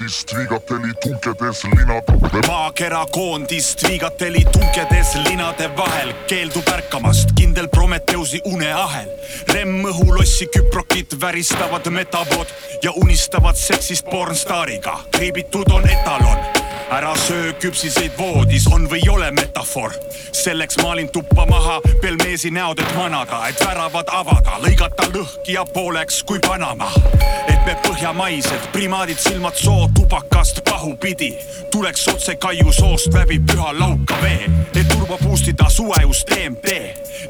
koondist viigateli tunkedes linade maakera koondist viigateli tunkedes linade vahel keeldub ärkamast kindel Prometheusi uneahel. Remm õhulossi küprokit väristavad metabood ja unistavad seksist pornstaariga. kriibitud on etalon ära söö küpsiseid voodis, on või ei ole metafoor. selleks maalin tuppa maha pelmeesi näod, et manada, et väravad avada, lõigata lõhki ja pooleks kui Panama. et me põhjamaised primaadid, silmad soo tubakast pahupidi, tuleks otse Kaiu soost läbi püha lauka vee, et turbo boost ida suve just DMT.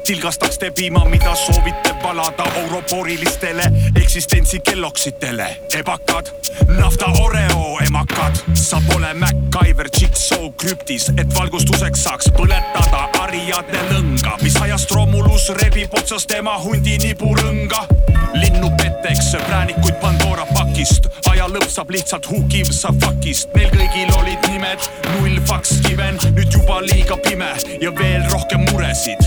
tilgastaks te piima, mida soovite valada euroborilistele eksistentsi kelloksitele, ebakad, nafta Oreo emakad, sa pole Mac MacGyver Jigsaw krüptis, et valgustuseks saaks põletada Ariadne lõnga, mis ajast Romulus rebib otsast tema hundi niburõnga. linnu peteks, präänikuid Pandora pakist, aja lõpp saab lihtsalt who gives a fuck'ist. Neil kõigil olid nimed null faks given, nüüd juba liiga pime ja veel rohkem muresid.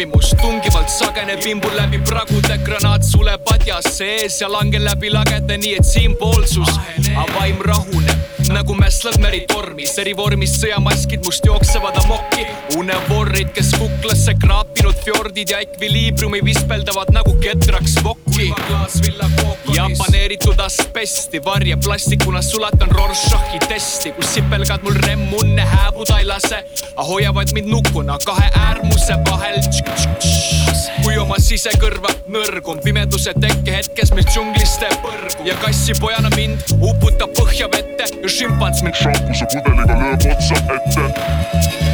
Must tungivalt sageneb imbul läbi pragude granaat suleb padjas sees ja langeb läbi lagede, nii et siinpoolsus, aga vaim rahuneb nagu mässlad meritormis, erivormis sõjamaskid must jooksevad amokki. unevorrid, kes kuklasse kraapinud fjordid ja ekviliibriumi vispeldavad nagu ketraks vokki. ja paneeritud asbesti varja plastikuna sulatan Rorschach'i testi, kus sipelgad mul remmunne hääbuda ei lase, hoiavad mind nukuna kahe äärmuse vahel. kui oma sisekõrva nõrgun pimeduse tekkehetkes, mis džunglis teeb põrgu ja kassipojana mind uputab põhjavette ja šimpans mind šampuse pudeliga lööb otsa ette.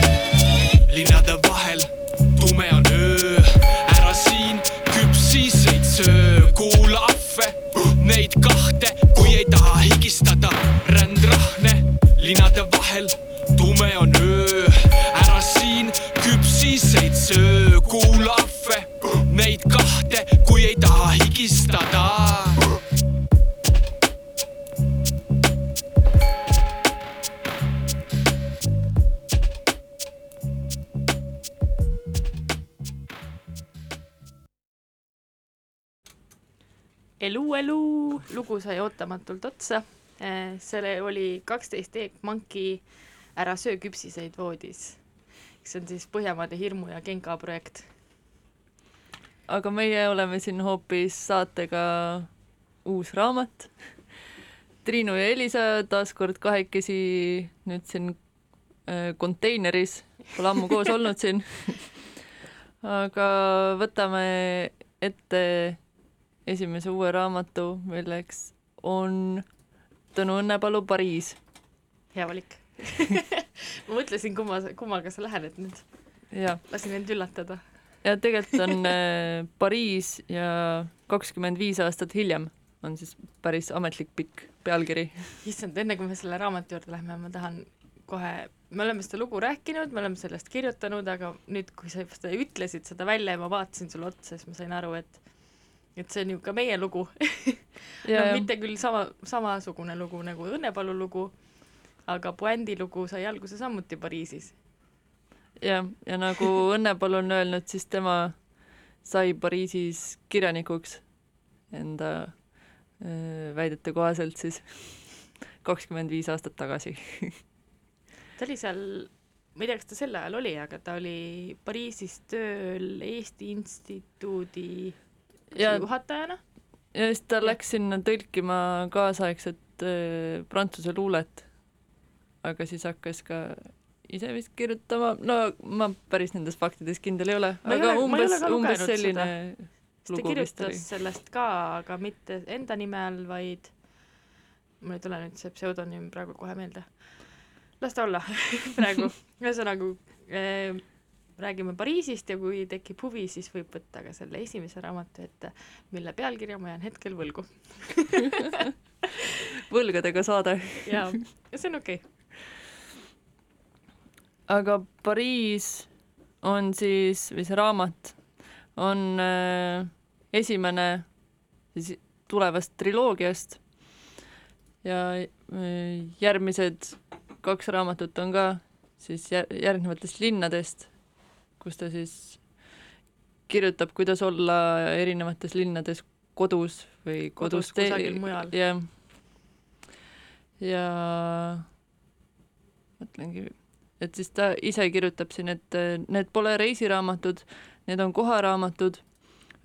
Neid kahte, kui ei taha higistada, rändrahne linnade vahel tume on öö, ära siin küpsiseid söö, kuula ahve, neid kahte, kui ei taha higistada elu, elu, lugu sai ootamatult otsa. Eh, selle oli kaksteist eekmanki Ära söö küpsiseid voodis. see on siis Põhjamaade hirmu ja Genka projekt. aga meie oleme siin hoopis saatega Uus raamat. Triinu ja Elisa taas kord kahekesi nüüd siin äh, konteineris, pole ammu koos olnud siin aga võtame ette esimese uue raamatu, milleks on Tõnu Õnnepalu Pariis. hea valik ma mõtlesin, kumma, kummaga sa lähened nüüd. lasin end üllatada. ja tegelikult on äh, Pariis ja kakskümmend viis aastat hiljem on siis päris ametlik pikk pealkiri. issand, enne kui me selle raamatu juurde lähme, ma tahan kohe, me oleme seda lugu rääkinud, me oleme sellest kirjutanud, aga nüüd, kui sa seda ütlesid seda välja ja ma vaatasin sulle otsa, siis ma sain aru, et et see on ju ka meie lugu. No mitte küll sama, samasugune lugu nagu Õnnepalu lugu, aga Puändi lugu sai alguse samuti Pariisis. jah, ja nagu Õnnepalu on öelnud, siis tema sai Pariisis kirjanikuks enda öö, väidete kohaselt siis kakskümmend viis aastat tagasi. Ta oli seal, ma ei tea, kas ta sel ajal oli, aga ta oli Pariisis tööl Eesti Instituudi juhatajana. ja siis ta ja. läks sinna tõlkima kaasaegset äh, prantsuse luulet. aga siis hakkas ka ise vist kirjutama, no ma päris nendes faktides kindel ei ole, aga ole, umbes, umbes selline seda. lugu vist oli. sellest ka, aga mitte enda nime all, vaid mul ei tule nüüd see pseudonüüm praegu kohe meelde. las ta olla praegu, ühesõnaga räägime Pariisist ja kui tekib huvi, siis võib võtta ka selle esimese raamatu ette, mille pealkirja ma jään hetkel võlgu võlgadega saade. jaa, see on okei okay. aga Pariis on siis, või see raamat on äh, esimene siis tulevast triloogiast ja äh, järgmised kaks raamatut on ka siis järgnevatest linnadest, kus ta siis kirjutab, kuidas olla erinevates linnades kodus või kodus, kodus kusagil mujal. jah. ja mõtlengi, et siis ta ise kirjutab siin, et need pole reisiraamatud, need on koharaamatud,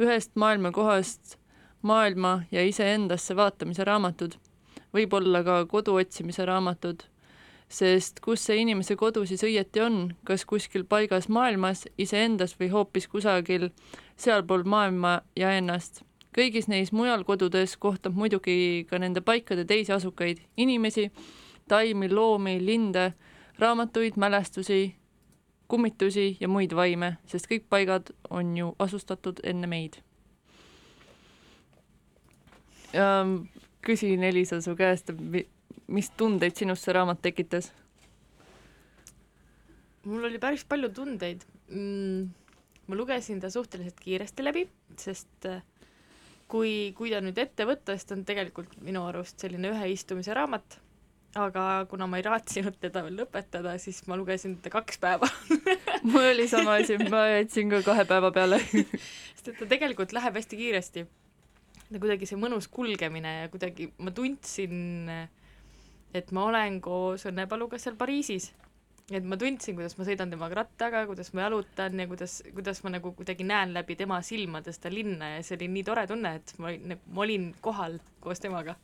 ühest maailmakohast maailma ja iseendasse vaatamise raamatud, võib-olla ka kodu otsimise raamatud, sest kus see inimese kodu siis õieti on, kas kuskil paigas maailmas, iseendas või hoopis kusagil sealpool maailma ja ennast. kõigis neis mujal kodudes kohtab muidugi ka nende paikade teisi asukaid, inimesi, taimi, loomi, linde, raamatuid, mälestusi, kummitusi ja muid vaime, sest kõik paigad on ju asustatud enne meid. Ja küsin, Elisa, su käest, mis tundeid sinus see raamat tekitas? mul oli päris palju tundeid mm,. ma lugesin ta suhteliselt kiiresti läbi, sest äh, kui, kui ta nüüd ette võtta, siis ta on tegelikult minu arust selline ühe istumise raamat, aga kuna ma ei raatsinud teda veel lõpetada, siis ma lugesin teda kaks päeva mul oli sama asi, ma jätsin ka kahe päeva peale sest et ta tegelikult läheb hästi kiiresti kuidagi see mõnus kulgemine ja kuidagi ma tundsin, et ma olen koos Õnne Paluga seal Pariisis. et ma tundsin, kuidas ma sõidan temaga rattaga, kuidas ma jalutan ja kuidas, kuidas ma nagu kuidagi näen läbi tema silmade seda linna ja see oli nii tore tunne, et ma, nagu, ma olin kohal koos temaga.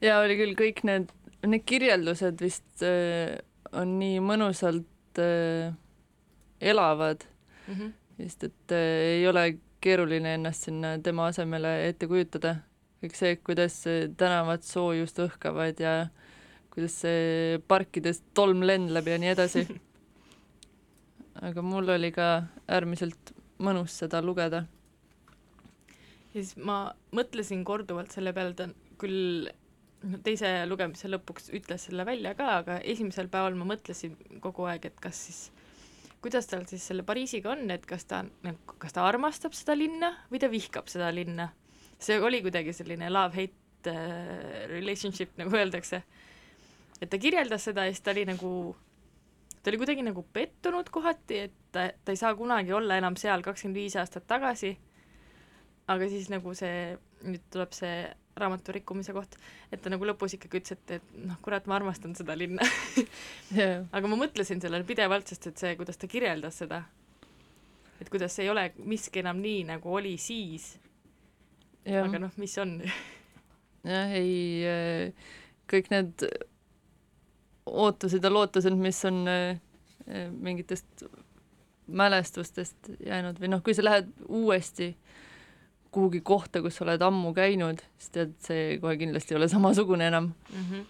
ja oli küll kõik need, need kirjeldused vist äh, on nii mõnusalt äh, elavad mm, -hmm. sest et äh, ei ole keeruline ennast sinna tema asemele ette kujutada. kõik see, kuidas tänavad soojust õhkavad ja kuidas see parkides tolm lendleb ja nii edasi. aga mul oli ka äärmiselt mõnus seda lugeda. ja siis ma mõtlesin korduvalt selle peale, ta küll teise lugemise lõpuks ütles selle välja ka, aga esimesel päeval ma mõtlesin kogu aeg, et kas siis kuidas tal siis selle Pariisiga on, et kas ta, kas ta armastab seda linna või ta vihkab seda linna? see oli kuidagi selline love-hate uh, relationship, nagu öeldakse. Et ta kirjeldas seda ja siis ta oli nagu, ta oli kuidagi nagu pettunud kohati, et ta, ta ei saa kunagi olla enam seal kakskümmend viis aastat tagasi, aga siis nagu see, nüüd tuleb see raamatu rikkumise koht, et ta nagu lõpus ikkagi ütles, et, et noh, kurat, ma armastan seda linna yeah. aga ma mõtlesin sellele pidevalt, sest et see, kuidas ta kirjeldas seda, et kuidas ei ole miski enam nii, nagu oli siis. aga noh, mis on jah, ei, kõik need ootused ja lootused, mis on äh, mingitest mälestustest jäänud või noh, kui sa lähed uuesti kuhugi kohta, kus sa oled ammu käinud, siis tead, see kohe kindlasti ei ole samasugune enam mm. -hmm.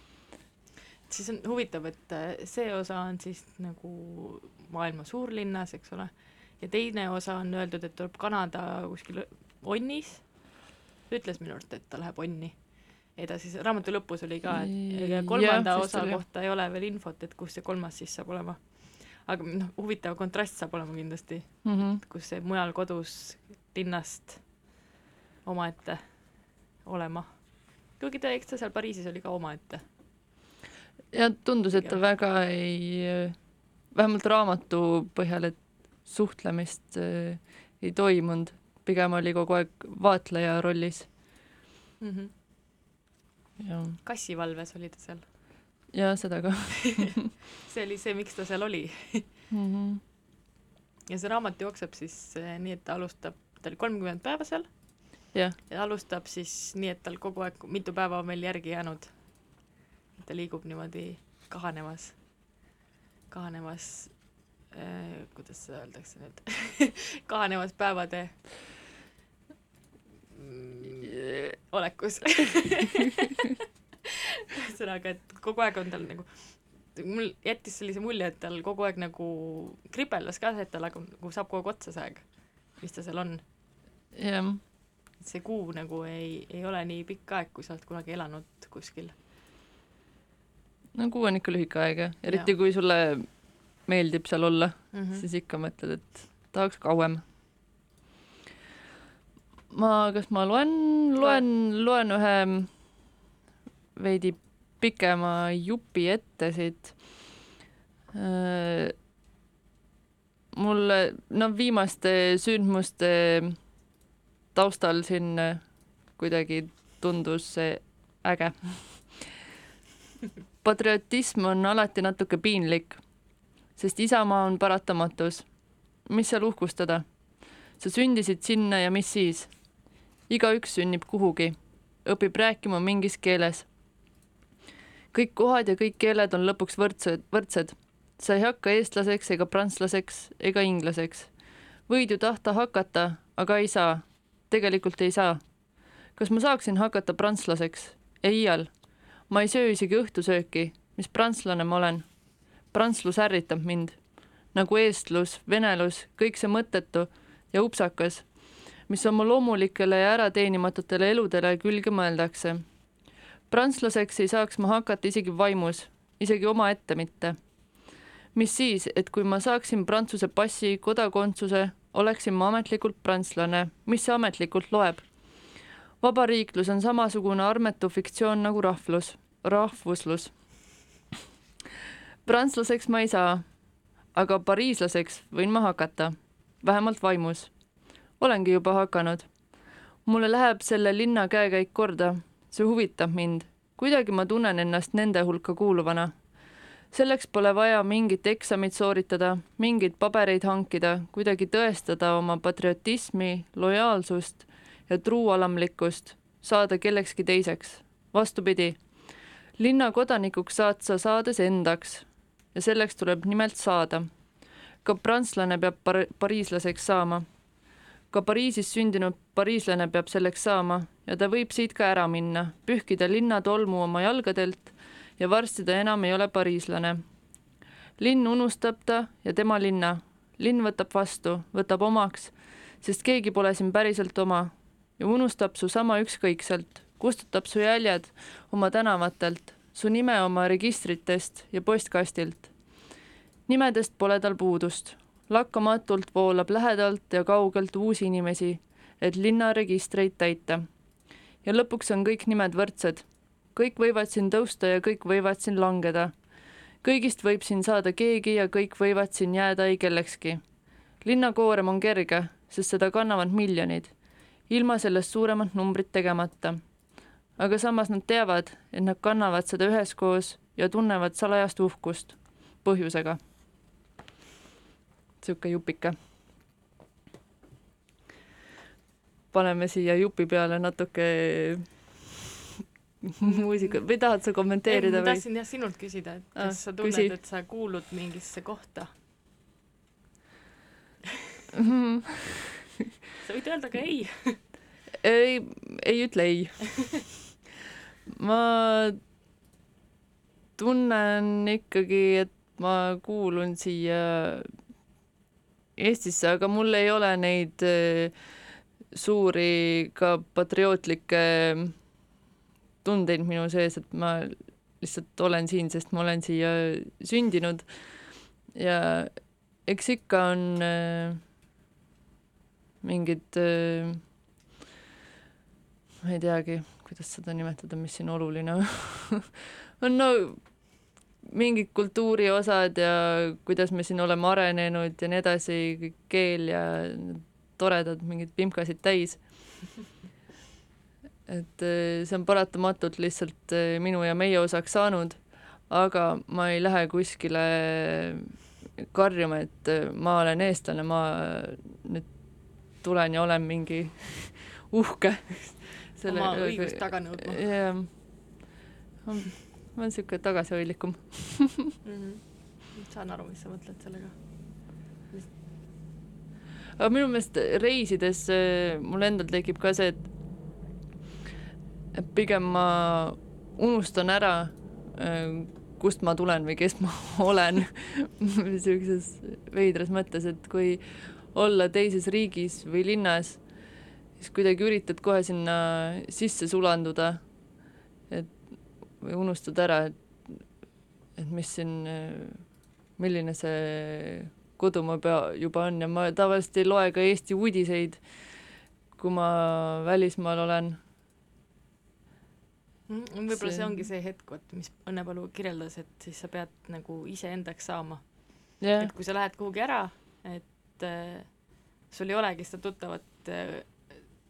siis on huvitav, et äh, see osa on siis nagu maailma suurlinnas, eks ole, ja teine osa on öeldud, et tuleb Kanada kuskil Onnis, ütles minu arust, et ta läheb Onni. Edasi, raamatu lõpus oli ka, et kolmanda ja, osa oli. kohta ei ole veel infot, et kus see kolmas siis saab olema. aga noh, huvitav kontrast saab olema kindlasti mm, -hmm. kus see mujal kodus linnast omaette olema. kuigi ta, eks ta seal Pariisis oli ka omaette. ja tundus, et ta väga ei, vähemalt raamatu põhjal, et suhtlemist äh, ei toimunud, pigem oli kogu aeg vaatleja rollis mm. -hmm. Kassivalves oli ta seal? jaa, seda ka see oli see, miks ta seal oli mm. -hmm. ja see raamat jookseb siis äh, nii, et ta alustab, ta oli kolmkümmend päeva seal yeah.. ja alustab siis nii, et tal kogu aeg mitu päeva on veel järgi jäänud. ta liigub niimoodi kahanemas, kahanemas äh,, kuidas seda öeldakse nüüd kahanemas päevade mm, olekus ühesõnaga, et kogu aeg on tal nagu mul jättis sellise mulje, et tal kogu aeg nagu kripeldas ka see, et tal nagu, nagu saab kogu aeg otsa see aeg, mis ta seal on. jah. see kuu nagu ei, ei ole nii pikk aeg, kui sa oled kunagi elanud kuskil. no kuu on ikka lühike aeg jah, eriti ja. kui sulle meeldib seal olla mm, -hmm. siis ikka mõtled, et tahaks kauem. Ma, kas ma loen, loen, loen ühe veidi pikema jupi ette siit. Äh, mulle, no viimaste sündmuste taustal siin kuidagi tundus see äge. patriotism on alati natuke piinlik, sest isamaa on paratamatus. mis seal uhkustada? sa sündisid sinna ja mis siis? Igaüks sünnib kuhugi, õpib rääkima mingis keeles kõik kohad ja kõik keeled on lõpuks võrdsed, võrdsed. sa ei hakka eestlaseks ega prantslaseks ega inglaseks. võid ju tahta hakata, aga ei saa. tegelikult ei saa. kas ma saaksin hakata prantslaseks? ei iial. ma ei söö isegi õhtusööki. mis prantslane ma olen? prantslus ärritab mind. nagu eestlus, venelus, kõik see mõttetu ja upsakas, mis oma loomulikele ja ärateenimatutele eludele külge mõeldakse prantslaseks ei saaks ma hakata isegi vaimus, isegi omaette mitte. mis siis, et kui ma saaksin Prantsuse passi, kodakondsuse, oleksin ma ametlikult prantslane, mis see ametlikult loeb? vabariiklus on samasugune armetu fiktsioon nagu rahvlus, rahvuslus. prantslaseks ma ei saa, aga pariislaseks võin ma hakata, vähemalt vaimus. Olengi juba hakanud. mulle läheb selle linna käekäik korda see huvitab mind, kuidagi ma tunnen ennast nende hulka kuuluvana. selleks pole vaja mingit eksamit sooritada, mingeid pabereid hankida, kuidagi tõestada oma patriotismi, lojaalsust ja truualamlikkust, saada kellekski teiseks. vastupidi, linna kodanikuks saad sa saades endaks ja selleks tuleb nimelt saada. ka prantslane peab par-, pariislaseks saama ka Pariisis sündinud pariislane peab selleks saama ja ta võib siit ka ära minna, pühkida linna tolmu oma jalgadelt ja varsti ta enam ei ole pariislane. linn unustab ta ja tema linna. linn võtab vastu, võtab omaks, sest keegi pole siin päriselt oma ja unustab su sama ükskõikselt, kustutab su jäljed oma tänavatelt, su nime oma registritest ja postkastilt. nimedest pole tal puudust lakkamatult voolab lähedalt ja kaugelt uusi inimesi, et linnaregistreid täita. ja lõpuks on kõik nimed võrdsed. kõik võivad siin tõusta ja kõik võivad siin langeda. kõigist võib siin saada keegi ja kõik võivad siin jääda ei kellekski. linnakoorem on kerge, sest seda kannavad miljonid, ilma sellest suuremat numbrit tegemata. aga samas nad teavad, et nad kannavad seda üheskoos ja tunnevad salajast uhkust põhjusega sihuke jupike. paneme siia jupi peale natuke muusikat või tahad sa kommenteerida ei, ma tahtsin jah sinult küsida, et kas ah, sa tunned, et sa kuulud mingisse kohta? Sa võid öelda ka ei. Ei, ei ütle ei. Ma tunnen ikkagi, et ma kuulun siia Eestisse, aga mul ei ole neid äh, suuri ka patriootlikke tundeid minu sees, et ma lihtsalt olen siin, sest ma olen siia sündinud. Ja eks ikka on äh, mingid äh, ma ei teagi, kuidas seda nimetada, mis siin oluline on no mingid kultuuriosad ja kuidas me siin oleme arenenud ja nii edasi, keel ja toredad mingid vimkasid täis. et eh, see on paratamatult lihtsalt eh, minu ja meie osaks saanud, aga ma ei lähe kuskile karjuma, et eh, ma olen eestlane, ma nüüd tulen ja olen mingi uhke. oma õigust taga nõudma. jah ma olen niisugune tagasihoidlikum mm. -hmm. saan aru, mis sa mõtled sellega. aga minu meelest reisides äh, mul endal tekib ka see, et pigem ma unustan ära, äh, kust ma tulen või kes ma olen niisuguses veidras mõttes, et kui olla teises riigis või linnas, siis kuidagi üritad kohe sinna sisse sulanduda, või unustad ära, et, et mis siin, milline see kodumaa pea juba on. Ja ma tavaliselt ei loe ka Eesti uudiseid, kui ma välismaal olen. Mm, võib-olla see ongi see hetk, vot mis Õnne Palu kirjeldas, et siis sa pead nagu iseendaks saama. Yeah.. et kui sa lähed kuhugi ära, et äh, sul ei olegi seda tuttavat äh,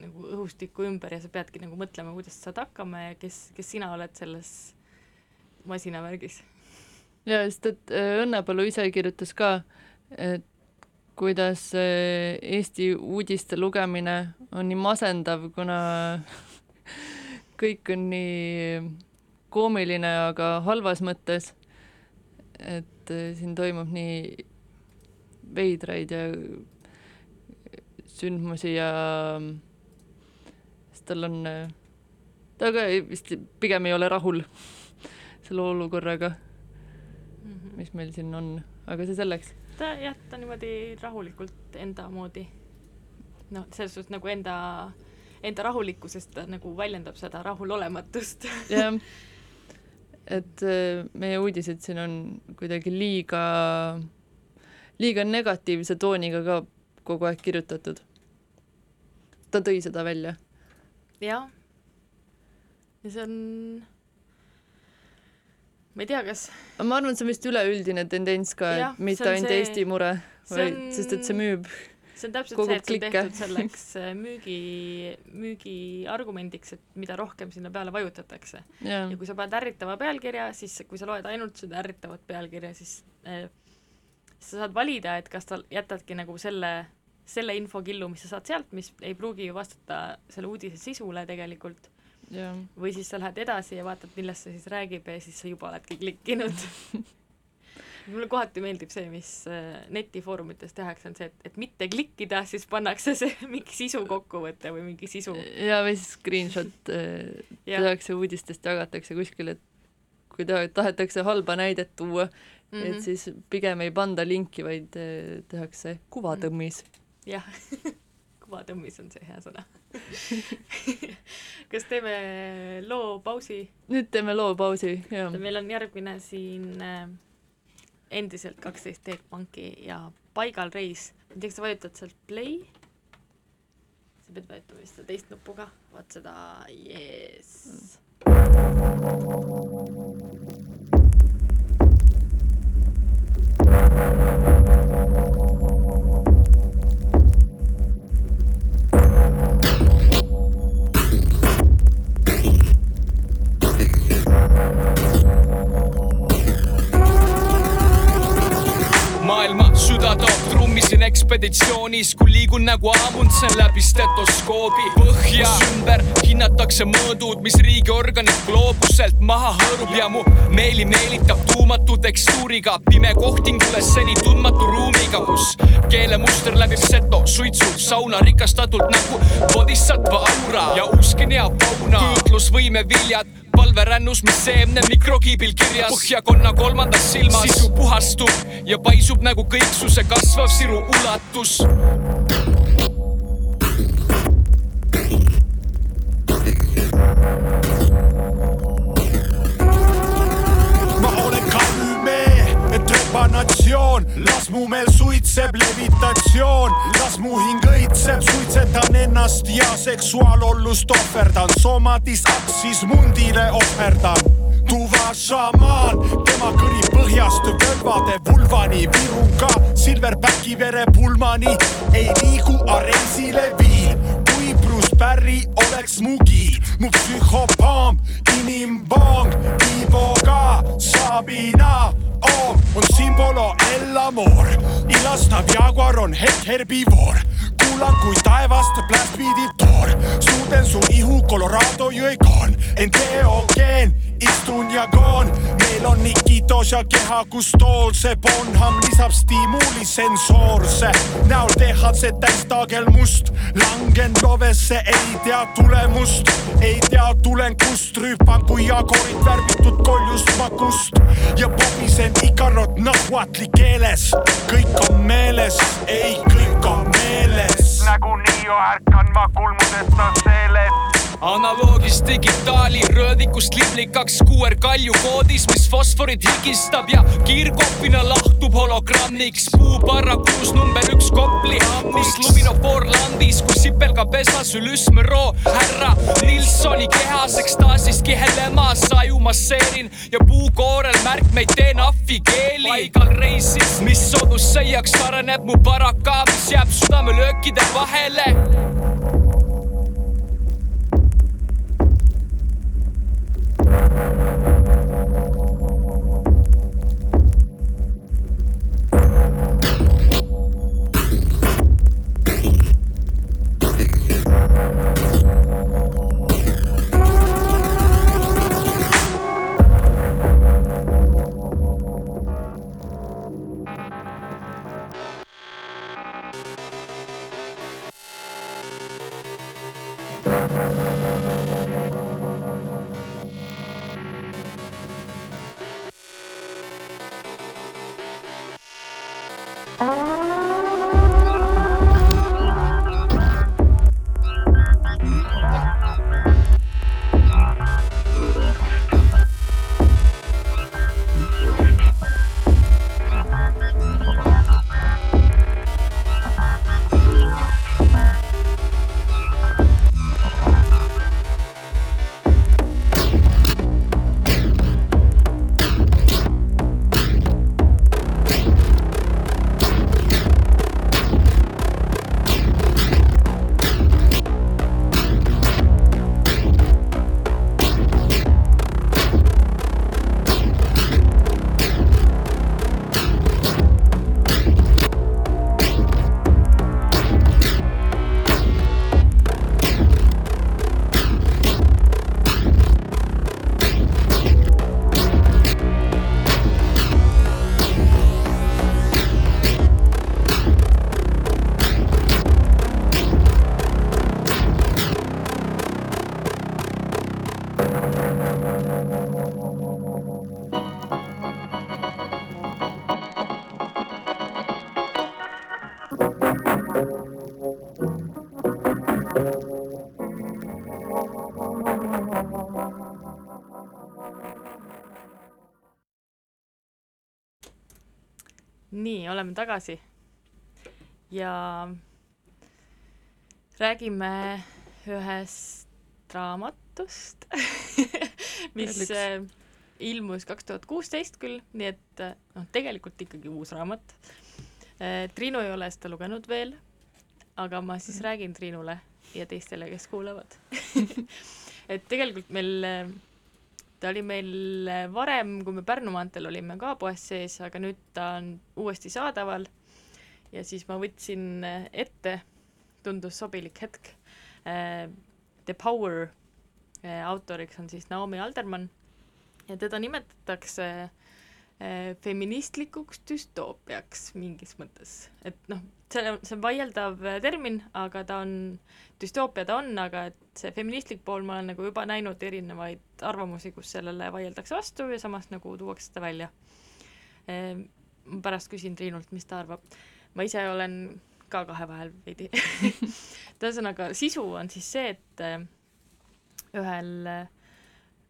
nagu õhustikku ümber ja sa peadki nagu mõtlema, kuidas sa saad hakkama ja kes, kes sina oled selles masinavärgis. ja sest, et äh, Õnne Palu ise kirjutas ka, et kuidas äh, Eesti uudiste lugemine on nii masendav, kuna kõik on nii koomiline, aga halvas mõttes. et äh, siin toimub nii veidraid ja sündmusi ja tal on, äh, ta ka vist pigem ei ole rahul selle olukorraga -hmm. mis meil siin on, aga see selleks. ta jah, ta niimoodi rahulikult enda moodi, noh, selles suhtes nagu enda enda rahulikkusest ta nagu väljendab seda rahulolematust. jah, et äh, meie uudised siin on kuidagi liiga, liiga negatiivse tooniga ka kogu aeg kirjutatud. ta tõi seda välja. Jah. ja see on ma ei tea, kas ma arvan, et see on vist üleüldine tendents ka, et mitte ainult see... Eesti mure, vaid on... sest et see müüb see on täpselt see, et see on tehtud selleks äh, müügi, müügiargumendiks, et mida rohkem sinna peale vajutatakse. Ja kui sa paned ärritava pealkirja, siis kui sa loed ainult seda ärritavat pealkirja, siis äh, sa saad valida, et kas sa jätadki nagu selle, selle infokillu, mis sa saad sealt, mis ei pruugi ju vastata selle uudise sisule tegelikult yeah., või siis sa lähed edasi ja vaatad, millest see siis räägib ja siis sa juba oledki klikkinud mulle kohati meeldib see, mis äh, netifoorumites tehakse, on see, et, et mitte klikkida, siis pannakse see mingi sisu kokkuvõte või mingi sisu. ja või siis screenshot äh, tehakse uudistest, jagatakse kuskile, et kui ta, tahetakse halba näidet tuua mm, -hmm. et mhm. siis pigem ei panda linki, vaid äh, tehakse kuvatõmmis. Jah kuvatõmmis on see hea sõna kas teeme loo pausi? nüüd teeme loo pausi, jah. meil on järgmine siin äh, endiselt kaksteist Teekpanki ja paigal reis. ma ei tea, kas sa vajutad sealt play? sa pead vajutama vist seda teist nuppu ka, vaat seda, jess mm.. Käisin ekspeditsioonis, kui liigun nagu Amundsen läbi stetoskoobi. põhjas ümber hinnatakse mõõdud, mis riigiorganid gloobuselt maha hõõrub ja mu meeli meelitab tuumatu tekstuuriga pime kohtingule seni tundmatu ruumiga, kus keelemuster läbib seto suitsu sauna rikastatult nagu bodhisattva aura ja uskin ja fauna. küütlusvõime viljad palverännus, mis seemne mikrokiibil kirjas. põhjakonna kolmandas silmas sisu puhastub ja paisub nagu kõiksuse kasvav siru ulatus. Trepanatsioon, las mu meel suitseb levitatsioon, las mu hing õitseb, suitsetan ennast ja seksuaalollust ohverdan, somatis aksis mundile ohverdan. Tuva šamaan, tema kõri põhjast kõlvade vulvani, viruga silverpäki verepulmani, ei liigu areisile viin, Bruce Barry oleks mu giid, mu psühhopaam, inimvang, Ivoga, Sabina O on simbolo el amor, ilastav jaguar on hetk herbivoor kuulan, kui taevast plästpidib toor, suuden su ihu Colorado jõe kaan, ent teokeen istun ja koon, meil on Nikitos ja keha, kus tool see Bonham lisab stiimuli sensoorse näol. DHZ täis taagel must, langen lovesse, ei tea tulemust, ei tea tulen kust, rüüpan kui jagorid värvitud koljust makust ja pobisen ikarot nahvatli keeles, kõik on meeles, ei, kõik. Nagunii ju ärkan ma kulmudeta seeles analoogist digitaali röövikust liblikaks QR kalju koodis, mis fosforit higistab ja kiirkopina lahtub hologrammiks. puuparrakuus number üks Kopli hammis, luminofoor landis, kui sipelgapesa sülüsm roo härra Nilssoni kehas ekstaasis kihelemas, aju masseerin ja puukoorel märkmeid teen ahvikeeli. paigal reisis, mis soodussäiaks areneb mu baraka, mis jääb südamelöökide vahele oleme tagasi. ja räägime ühest raamatust mis äh, ilmus kaks tuhat kuusteist küll, nii et äh, noh, tegelikult ikkagi uus raamat. Triinu ei ole seda lugenud veel, aga ma siis räägin Triinule ja teistele, kes kuulavad et tegelikult meil äh, ta oli meil äh, varem, kui me Pärnu maanteel olime ka poes sees, aga nüüd ta on uuesti saadaval. Ja siis ma võtsin äh, ette, tundus sobilik hetk, The Power äh, autoriks on siis Naomi Alderman. Ja teda nimetatakse äh, feministlikuks düstoopiaks mingis mõttes, et noh, see on, see on vaieldav äh, termin, aga ta on, düstoopia ta on, aga et see feministlik pool, ma olen nagu juba näinud erinevaid arvamusi, kus sellele vaieldakse vastu ja samas nagu tuuakse seda välja. ma pärast küsin Triinult, mis ta arvab. ma ise olen ka kahe vahel veidi ühesõnaga, sisu on siis see, et ühel,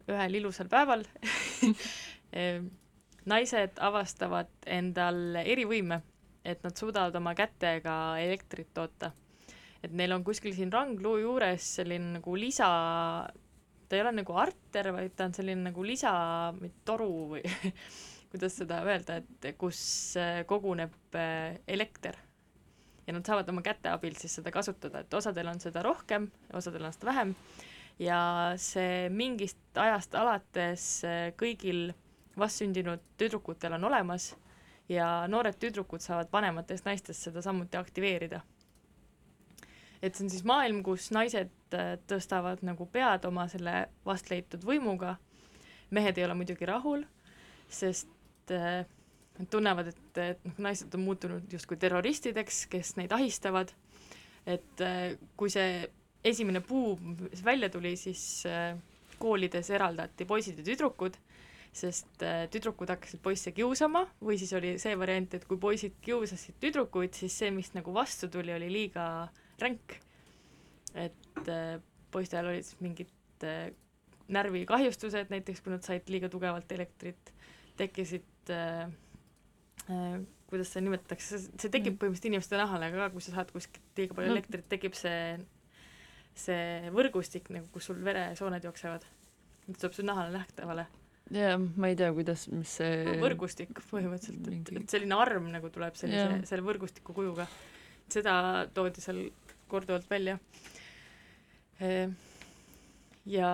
ühel ilusal päeval naised avastavad endal erivõime, et nad suudavad oma kätega elektrit toota. et neil on kuskil siin rangluu juures selline nagu lisa, ta ei ole nagu arter, vaid ta on selline nagu lisa toru või kuidas seda öelda, et kus äh, koguneb äh, elekter. ja nad saavad oma käte abil siis seda kasutada, et osadel on seda rohkem, osadel on seda vähem ja see mingist ajast alates äh, kõigil vastsündinud tüdrukutel on olemas ja noored tüdrukud saavad vanematest naistest seda samuti aktiveerida. et see on siis maailm, kus naised äh, tõstavad nagu pead oma selle vastleitud võimuga, mehed ei ole muidugi rahul, sest äh, nad tunnevad, et, et noh, naised on muutunud justkui terroristideks, kes neid ahistavad, et äh, kui see esimene buum välja tuli, siis äh, koolides eraldati poisid ja tüdrukud, sest äh, tüdrukud hakkasid poisse kiusama või siis oli see variant, et kui poisid kiusasid tüdrukuid, siis see, mis nagu vastu tuli, oli liiga ränk. et äh, poistel olid siis mingid äh, närvikahjustused, näiteks kui nad said liiga tugevalt elektrit, tekkisid kuidas seda nimetatakse, see tekib põhimõtteliselt inimeste nahale ka, kui sa saad kuskilt liiga palju No. elektrit, tekib see, see võrgustik nagu, kus sul veresooned jooksevad. tuleb sul nahale nähtavale. jaa, ma ei tea, kuidas, mis see võrgustik põhimõtteliselt, et, mingi- et selline arm nagu tuleb sellise Jah., selle võrgustiku kujuga. seda toodi seal korduvalt välja. ja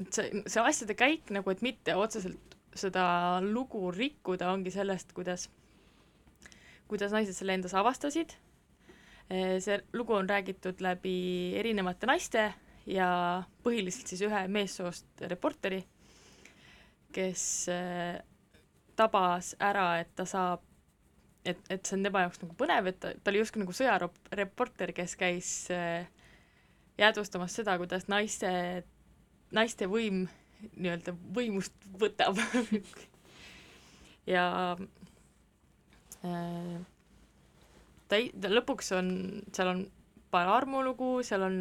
et see, see asjade käik nagu, et mitte otseselt seda lugu rikkuda, ongi sellest, kuidas, kuidas naised selle endas avastasid. see lugu on räägitud läbi erinevate naiste ja põhiliselt siis ühe meessoost reporteri, kes äh, tabas ära, et ta saab, et, et see on tema jaoks nagu põnev, et ta, ta oli justkui nagu sõjareporter, kes käis äh, jäädvustamas seda, kuidas naiste, naiste võim nii-öelda võimust võtab. Ja äh, ta ei, ta lõpuks on, seal on paar armulugu, seal on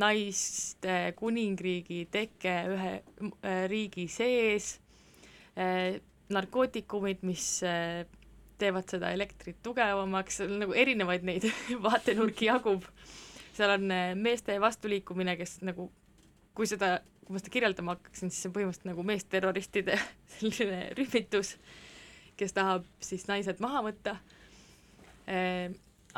naiste kuningriigi teke ühe äh, riigi sees äh,, narkootikumid, mis äh, teevad seda elektrit tugevamaks, nagu erinevaid neid vaatenurki jagub. seal on meeste vastuliikumine, kes nagu, kui seda, kui ma seda kirjeldama hakkaksin, siis see on põhimõtteliselt nagu meesterroristide selline rühmitus, kes tahab siis naised maha võtta.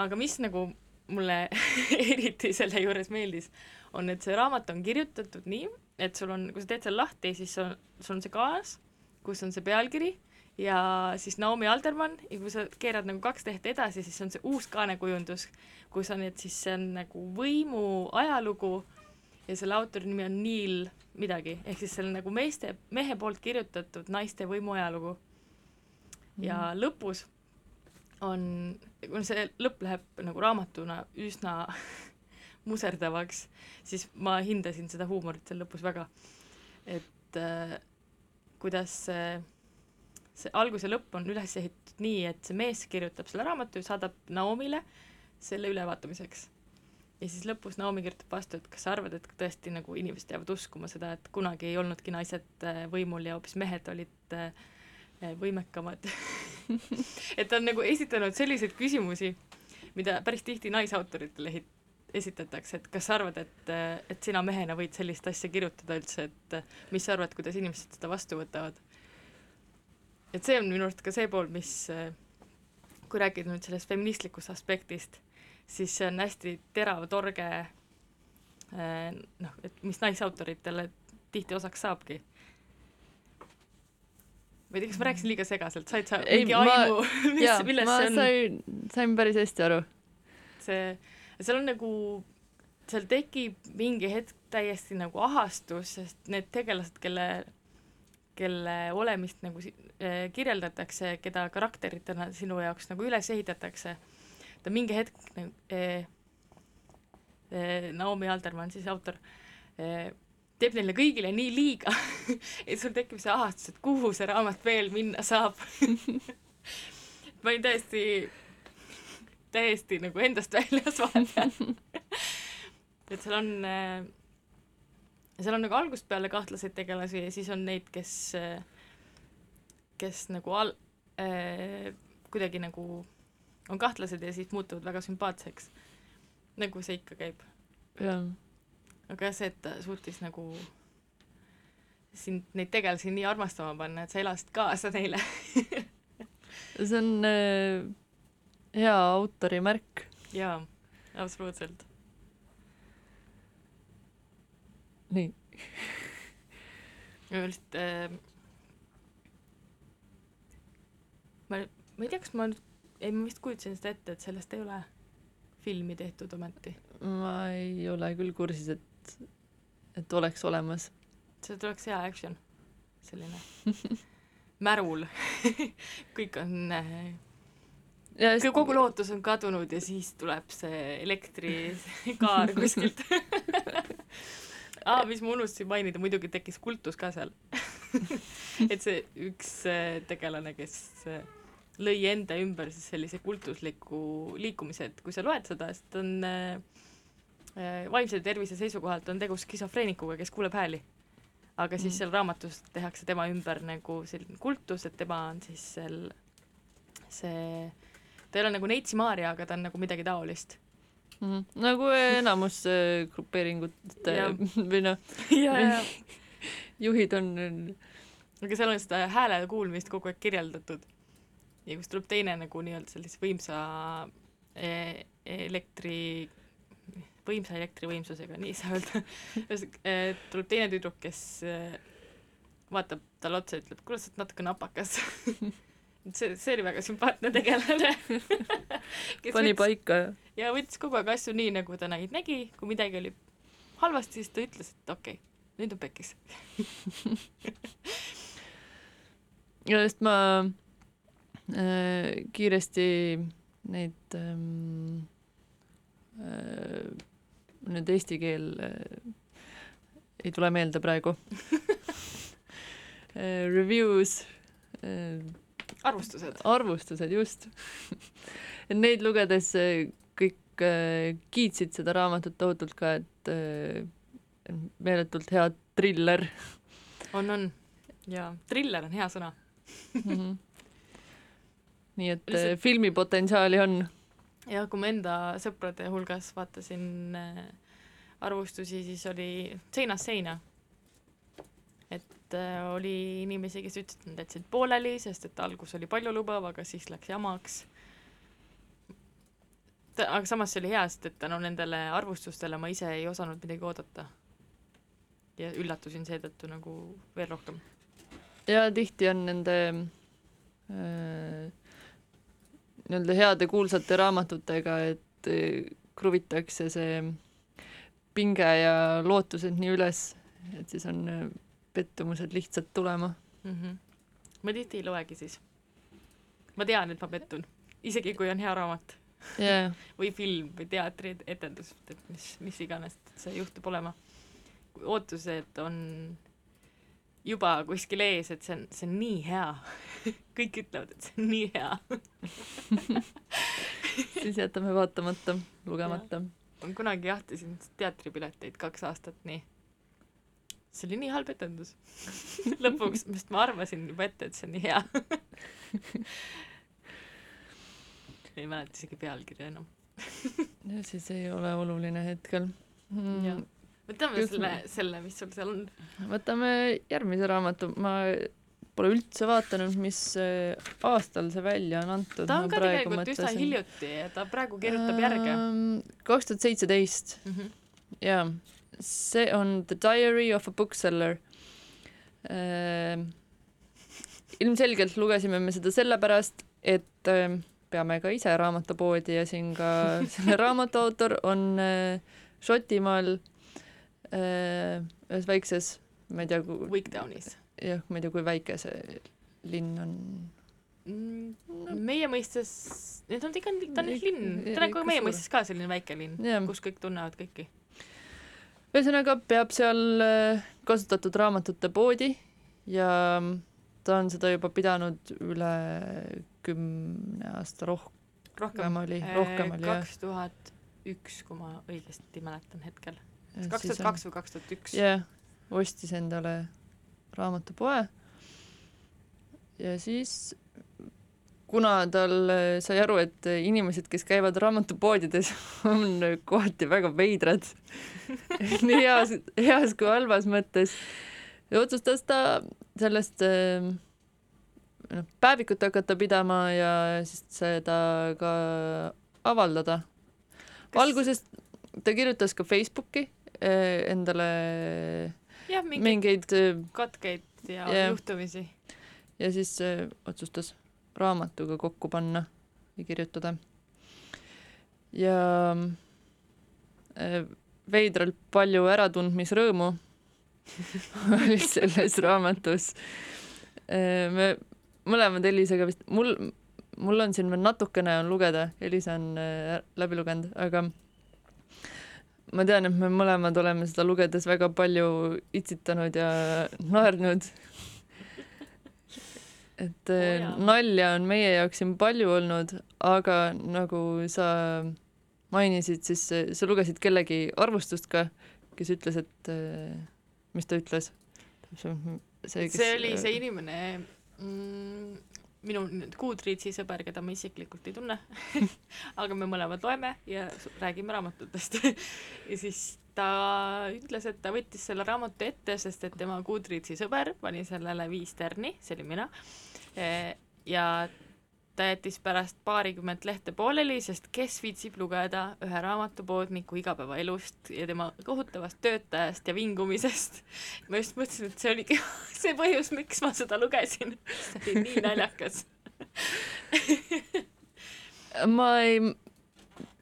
aga mis nagu mulle eriti selle juures meeldis, on, et see raamat on kirjutatud nii, et sul on, kui sa teed selle lahti, siis on, sul on see kaas, kus on see pealkiri ja siis Naomi Alderman ja kui sa keerad nagu kaks lehte edasi, siis on see uus kaanekujundus, kus on, et siis see on nagu võimu ajalugu ja selle autori nimi on Neil midagi, ehk siis see on nagu meeste, mehe poolt kirjutatud naiste võimu ajalugu. ja mm. lõpus on, kuna see lõpp läheb nagu raamatuna üsna muserdavaks, siis ma hindasin seda huumorit seal lõpus väga. et äh, kuidas see, see algus ja lõpp on üles ehitatud nii, et see mees kirjutab selle raamatu ja saadab Naomile selle ülevaatamiseks. ja siis lõpus Naomi kirjutab vastu, et kas sa arvad, et tõesti nagu inimesed jäävad uskuma seda, et kunagi ei olnudki naised äh, võimul ja hoopis mehed olid äh, võimekamad et ta on nagu esitanud selliseid küsimusi, mida päris tihti naisautoritele esitatakse, et kas sa arvad, et, et sina mehena võid sellist asja kirjutada üldse, et mis sa arvad, kuidas inimesed seda vastu võtavad? et see on minu arust ka see pool, mis, kui rääkida nüüd sellest feministlikust aspektist, siis see on hästi terav torge noh, et mis naisautoritele tihti osaks saabki ma ei tea, kas ma rääkisin liiga segaselt, said sa Ei, mingi ma- aimu, mis jaa, milles ma see on? sain, sain päris hästi aru. see, seal on nagu, seal tekib mingi hetk täiesti nagu ahastus, sest need tegelased, kelle, kelle olemist nagu si- eh, kirjeldatakse, keda karakteritena sinu jaoks nagu üles ehitatakse, ta mingi hetk eh, eh, Naomi Alderman, siis autor eh,, teeb neile kõigile nii liiga, et sul tekib see ahastus, et kuhu see raamat veel minna saab ma olin täiesti täiesti nagu endast väljas vahepeal. et seal on äh,, seal on nagu algusest peale kahtlaseid tegelasi ja siis on neid, kes äh,, kes nagu al- äh,, kuidagi nagu on kahtlased ja siis muutuvad väga sümpaatseks. nagu see ikka käib. jah, aga jah, see, et ta suutis nagu sind, neid tegelasi nii armastama panna, et sa elasid kaasa neile. see on äh, hea autori märk. jaa, absoluutselt. nii, ma lihtsalt äh, ma, ma ei tea, kas ma nüüd, ei ma vist kujutasin seda ette, et sellest ei ole filmi tehtud ometi. ma ei ole küll kursis, et, et oleks olemas. see tuleks hea action. selline märul kõik on äh, ja Kui kogu lootus on kadunud ja siis tuleb see elektrikaar kuskilt aa, mis ma unustasin mainida, muidugi tekkis kultus ka seal et see üks äh, tegelane, kes äh, lõi enda ümber siis sellise kultusliku liikumise, et kui sa loed seda, siis ta on äh, vaimse tervise seisukohalt on tegu skisofreenikuga, kes kuuleb hääli. aga siis Mm. seal raamatus tehakse tema ümber nagu selline kultus, et tema on siis seal see, ta ei ole nagu Neitsi Maarja, aga ta on nagu midagi taolist. Mhm. nagu enamus äh, grupeeringute Jah. või noh, juhid on aga seal on seda hääle kuulmist kogu aeg kirjeldatud. ja kus tuleb teine nagu nii-öelda sellise võimsa e elektri, võimsa elektrivõimsusega, nii ei saa öelda. ühesõnaga tuleb teine tüdruk, kes eh, vaatab talle otsa ja ütleb, kuule, sa oled natuke napakas see, see oli väga sümpaatne tegelane pani võttis- paika ja võttis kogu aeg asju nii, nagu ta neid nägi, kui midagi oli halvasti, siis ta ütles, et okei okay,, nüüd on pekkis. ja sest ma äh, kiiresti neid ähm, äh, nüüd eesti keel äh, ei tule meelde praegu äh, reviews äh, arvustused. arvustused, just neid lugedes kõik kiitsid seda raamatut tohutult ka, et meeletult hea triller on, on. jaa, triller on hea sõna. mm. -hmm. nii et Lihtsalt... filmi potentsiaali on. Jah, kui ma enda sõprade hulgas vaatasin äh, arvustusi, siis oli seinast seina. et äh, oli inimesi, kes ütlesid, et nad jätsid pooleli, sest et algus oli paljulubav, aga siis läks jamaks. aga samas see oli hea, sest et tänu nendele arvustustele ma ise ei osanud midagi oodata. ja üllatusin seetõttu nagu veel rohkem. ja tihti on nende äh, nii-öelda heade kuulsate raamatutega, et äh, kruvitakse see pinge ja lootused nii üles, et siis on äh, pettumused lihtsalt tulema mm. -hmm. ma tihti ei loegi siis. ma tean, et ma pettun, isegi kui on hea raamat yeah. või film või teatrietendus, et mis, mis iganes see juhtub olema. ootused on juba kuskil ees, et see on, see on nii hea. kõik ütlevad, et see on nii hea. siis jätame vaatamata, lugemata. ma kunagi jahtisin teatripileteid kaks aastat nii. see oli nii halb etendus lõpuks, sest ma arvasin juba ette, et see on nii hea ei mäleta isegi pealkirja enam ja siis ei ole oluline hetkel mm,. Võtame Just selle selle, mis sul seal on. võtame järgmise raamatu, ma pole üldse vaadanud, mis äh, aastal see välja on antud. ta on ka tegelikult mõtlesin. üsna hiljuti ja ta praegu kirjutab järge. kaks tuhat seitseteist, Mhm. jaa. see on The Diary of a Bookseller. ilmselgelt lugesime me seda sellepärast, et äh, peame ka ise raamatupoodi ja siin ka selle raamatu autor on äh, Šotimaal äh, ühes väikses, ma ei tea, Wigtownis. jah, ma ei tea, kui väike see linn on. Mm, meie mõistes, need on ikka, ta on linn, ta on nagu meie mõistes ka selline väike linn, Jah. kus kõik tunnevad kõiki. ühesõnaga peab seal äh, kasutatud raamatute poodi ja ta on seda juba pidanud üle kümne aasta rohkem rohkem oli, rohkem oli jah. kaks tuhat üks, kui ma õigesti mäletan hetkel. Kaks tuhat kaks või kaks tuhat üks. jah, ostis endale raamatupoe. Ja siis kuna tal äh, sai aru, et äh, inimesed, kes käivad raamatupoodides, on äh, kohati väga veidrad nii heas, heas kui halvas mõttes, otsustas ta sellest äh, noh, päevikut hakata pidama ja siis seda ka avaldada. Alguses ta kirjutas ka Facebooki endale jah, mingeid mingeid eh, katkeid ja Jah. juhtumisi. ja siis eh, otsustas raamatuga kokku panna ja kirjutada. ja eh, veidralt palju äratundmisrõõmu oli selles raamatus. me mõlemad Elisaga vist, mul, mul on siin veel natukene on lugeda, Elisa on läbi lugenud, aga ma tean, et me mõlemad oleme seda lugedes väga palju itsitanud ja naernud. et äh, jaa. nalja on meie jaoks siin palju olnud, aga nagu sa mainisid, siis äh, sa lugesid kellegi arvustust ka, kes ütles, et äh, mis ta ütles? see, see, kes, see oli see inimene mm, minu nüüd Goodreadsi sõber, keda ma isiklikult ei tunne aga me mõlemad loeme ja räägime raamatutest ja siis ta ütles, et ta võttis selle raamatu ette, sest et tema Goodreadsi sõber pani sellele viis tärni, see olin mina, ja ta jättis pärast paarikümmet lehte pooleli, sest kes viitsib lugeda ühe raamatupoodniku igapäevaelust ja tema kohutavast töötajast ja vingumisest. ma just mõtlesin, et see oligi see põhjus, miks ma seda lugesin. see oli nii naljakas. ma ei